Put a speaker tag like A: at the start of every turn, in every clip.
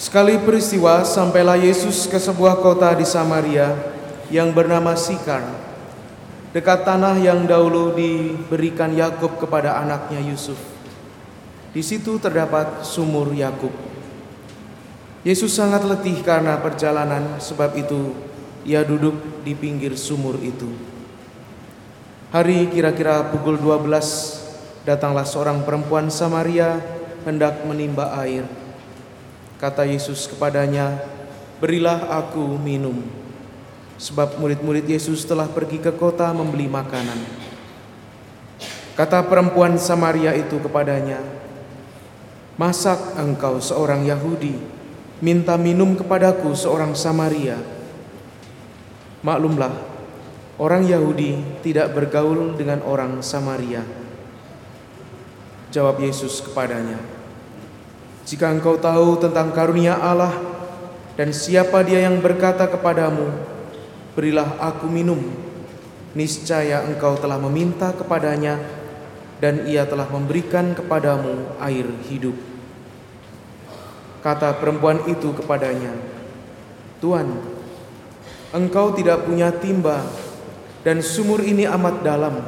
A: Sekali peristiwa sampailah Yesus ke sebuah kota di Samaria yang bernama Sikar, dekat tanah yang dahulu diberikan Yakub kepada anaknya Yusuf. Di situ terdapat sumur Yakub. Yesus sangat letih karena perjalanan, sebab itu ia duduk di pinggir sumur itu. Hari kira-kira pukul 12 datanglah seorang perempuan Samaria hendak menimba air. Kata Yesus kepadanya, "Berilah aku minum." Sebab murid-murid Yesus telah pergi ke kota membeli makanan. Kata perempuan Samaria itu kepadanya, "Masak engkau seorang Yahudi minta minum kepadaku seorang Samaria?" Maklumlah, orang Yahudi tidak bergaul dengan orang Samaria. Jawab Yesus kepadanya, "Jika engkau tahu tentang karunia Allah dan siapa Dia yang berkata kepadamu, 'Berilah aku minum,' niscaya engkau telah meminta kepadanya, dan Ia telah memberikan kepadamu air hidup." Kata perempuan itu kepadanya, "Tuan, engkau tidak punya timba, dan sumur ini amat dalam."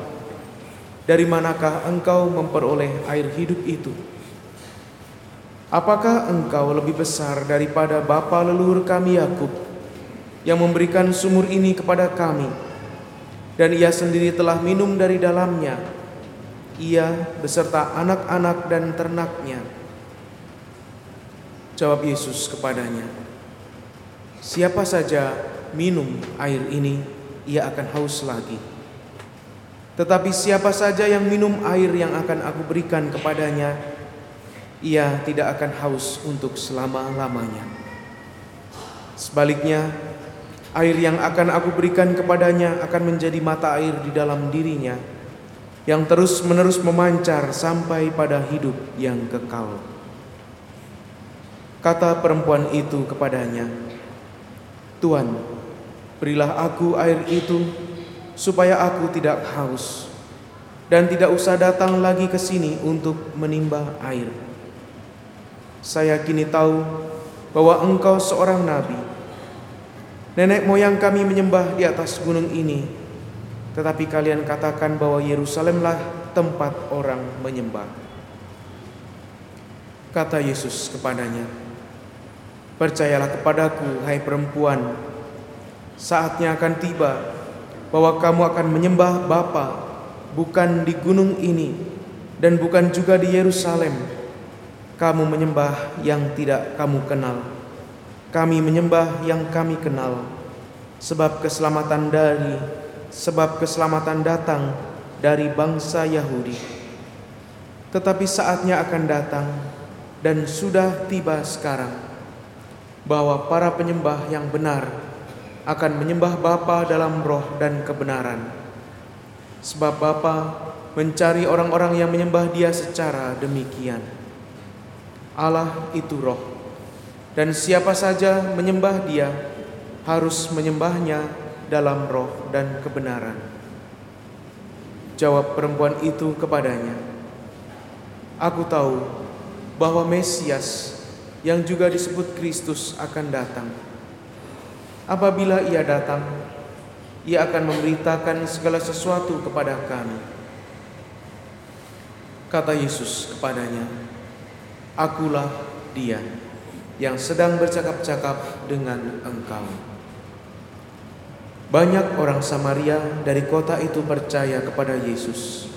A: Dari manakah engkau memperoleh air hidup itu? Apakah engkau lebih besar daripada bapa leluhur kami Yakub yang memberikan sumur ini kepada kami? Dan ia sendiri telah minum dari dalamnya. Ia beserta anak-anak dan ternaknya. Jawab Yesus kepadanya Siapa saja minum air ini ia akan haus lagi. Tetapi siapa saja yang minum air yang akan aku berikan kepadanya, ia tidak akan haus untuk selama-lamanya. Sebaliknya, air yang akan aku berikan kepadanya akan menjadi mata air di dalam dirinya, yang terus-menerus memancar sampai pada hidup yang kekal. Kata perempuan itu kepadanya, "Tuan, berilah aku air itu." supaya aku tidak haus dan tidak usah datang lagi ke sini untuk menimba air. Saya kini tahu bahwa engkau seorang nabi. Nenek moyang kami menyembah di atas gunung ini, tetapi kalian katakan bahwa Yerusalemlah tempat orang menyembah. Kata Yesus kepadanya, Percayalah kepadaku, hai perempuan, saatnya akan tiba bahwa kamu akan menyembah Bapa bukan di gunung ini dan bukan juga di Yerusalem. Kamu menyembah yang tidak kamu kenal. Kami menyembah yang kami kenal. Sebab keselamatan dari sebab keselamatan datang dari bangsa Yahudi. Tetapi saatnya akan datang dan sudah tiba sekarang bahwa para penyembah yang benar akan menyembah Bapa dalam roh dan kebenaran. Sebab Bapa mencari orang-orang yang menyembah Dia secara demikian. Allah itu roh, dan siapa saja menyembah Dia harus menyembahnya dalam roh dan kebenaran. Jawab perempuan itu kepadanya, "Aku tahu bahwa Mesias yang juga disebut Kristus akan datang." Apabila ia datang, ia akan memberitakan segala sesuatu kepada kami. Kata Yesus kepadanya, Akulah dia yang sedang bercakap-cakap dengan engkau. Banyak orang Samaria dari kota itu percaya kepada Yesus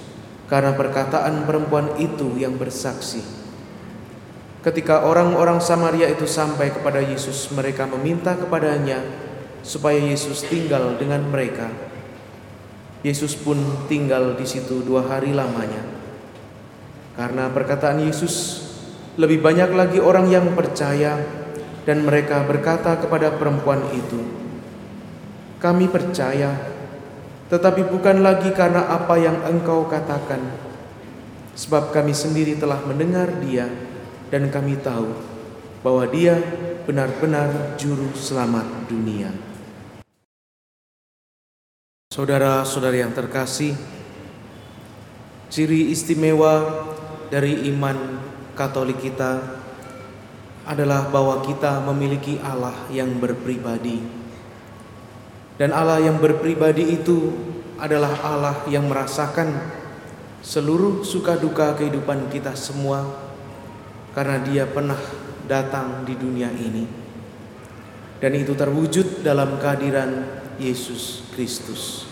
A: karena perkataan perempuan itu yang bersaksi. Ketika orang-orang Samaria itu sampai kepada Yesus, mereka meminta kepadanya supaya Yesus tinggal dengan mereka. Yesus pun tinggal di situ dua hari lamanya. Karena perkataan Yesus, lebih banyak lagi orang yang percaya dan mereka berkata kepada perempuan itu, "Kami percaya, tetapi bukan lagi karena apa yang engkau katakan, sebab kami sendiri telah mendengar Dia." dan kami tahu bahwa Dia benar-benar juru selamat dunia. Saudara-saudari yang terkasih, ciri istimewa dari iman Katolik kita adalah bahwa kita memiliki Allah yang berpribadi. Dan Allah yang berpribadi itu adalah Allah yang merasakan seluruh suka duka kehidupan kita semua karena Dia pernah datang di dunia ini. Dan itu terwujud dalam kehadiran Yesus Kristus.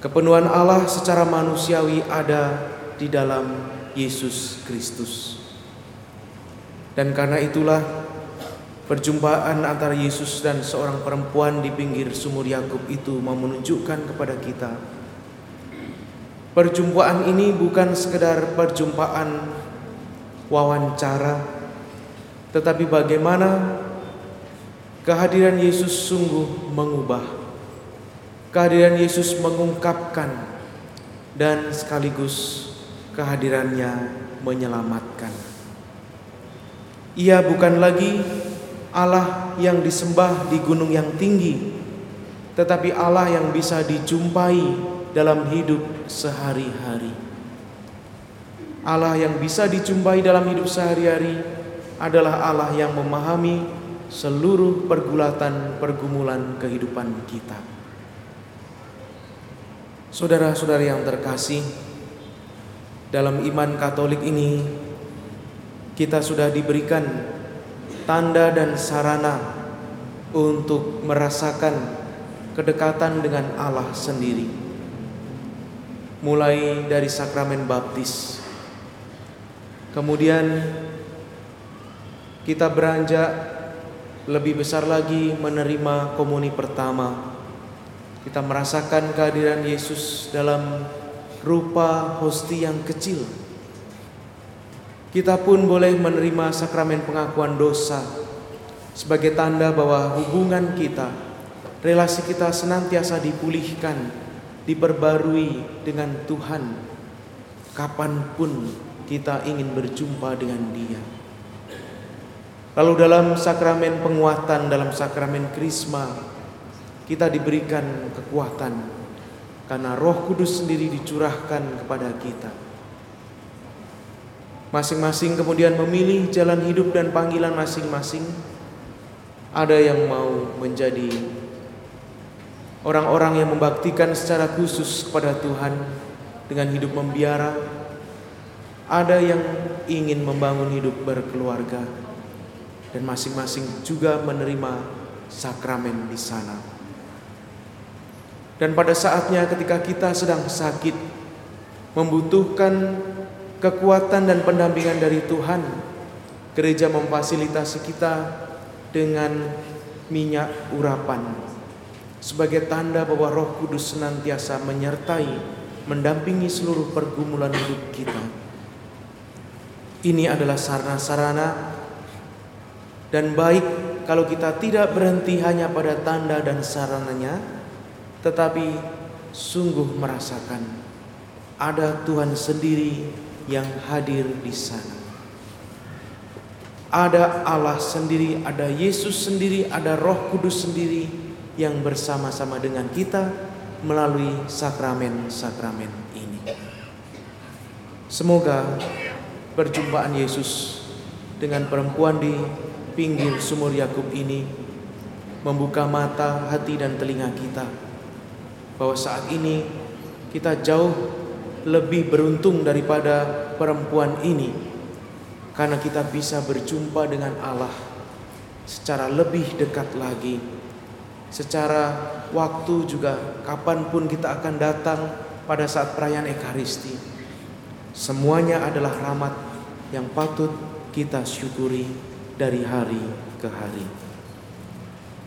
A: Kepenuhan Allah secara manusiawi ada di dalam Yesus Kristus. Dan karena itulah perjumpaan antara Yesus dan seorang perempuan di pinggir sumur Yakub itu mau menunjukkan kepada kita perjumpaan ini bukan sekedar perjumpaan wawancara tetapi bagaimana kehadiran Yesus sungguh mengubah kehadiran Yesus mengungkapkan dan sekaligus kehadirannya menyelamatkan. Ia bukan lagi Allah yang disembah di gunung yang tinggi, tetapi Allah yang bisa dijumpai dalam hidup sehari-hari. Allah yang bisa dijumpai dalam hidup sehari-hari adalah Allah yang memahami seluruh pergulatan pergumulan kehidupan kita. Saudara-saudari yang terkasih, dalam iman Katolik ini kita sudah diberikan tanda dan sarana untuk merasakan kedekatan dengan Allah sendiri. Mulai dari sakramen baptis. Kemudian kita beranjak lebih besar lagi menerima komuni pertama kita merasakan kehadiran Yesus dalam rupa hosti yang kecil. Kita pun boleh menerima sakramen pengakuan dosa sebagai tanda bahwa hubungan kita, relasi kita senantiasa dipulihkan, diperbarui dengan Tuhan. Kapan pun kita ingin berjumpa dengan Dia. Lalu dalam sakramen penguatan, dalam sakramen krisma, kita diberikan kekuatan karena Roh Kudus sendiri dicurahkan kepada kita. Masing-masing kemudian memilih jalan hidup dan panggilan masing-masing. Ada yang mau menjadi orang-orang yang membaktikan secara khusus kepada Tuhan dengan hidup membiara. Ada yang ingin membangun hidup berkeluarga dan masing-masing juga menerima sakramen di sana. Dan pada saatnya ketika kita sedang sakit, membutuhkan kekuatan dan pendampingan dari Tuhan, gereja memfasilitasi kita dengan minyak urapan sebagai tanda bahwa Roh Kudus senantiasa menyertai, mendampingi seluruh pergumulan hidup kita. Ini adalah sarana-sarana dan baik kalau kita tidak berhenti hanya pada tanda dan sarananya, tetapi sungguh merasakan ada Tuhan sendiri yang hadir di sana. Ada Allah sendiri, ada Yesus sendiri, ada Roh Kudus sendiri yang bersama-sama dengan kita melalui sakramen-sakramen ini. Semoga perjumpaan Yesus dengan perempuan di pinggir sumur Yakub ini membuka mata, hati dan telinga kita bahwa saat ini kita jauh lebih beruntung daripada perempuan ini karena kita bisa berjumpa dengan Allah secara lebih dekat lagi secara waktu juga kapan pun kita akan datang pada saat perayaan Ekaristi semuanya adalah rahmat yang patut kita syukuri dari hari ke hari.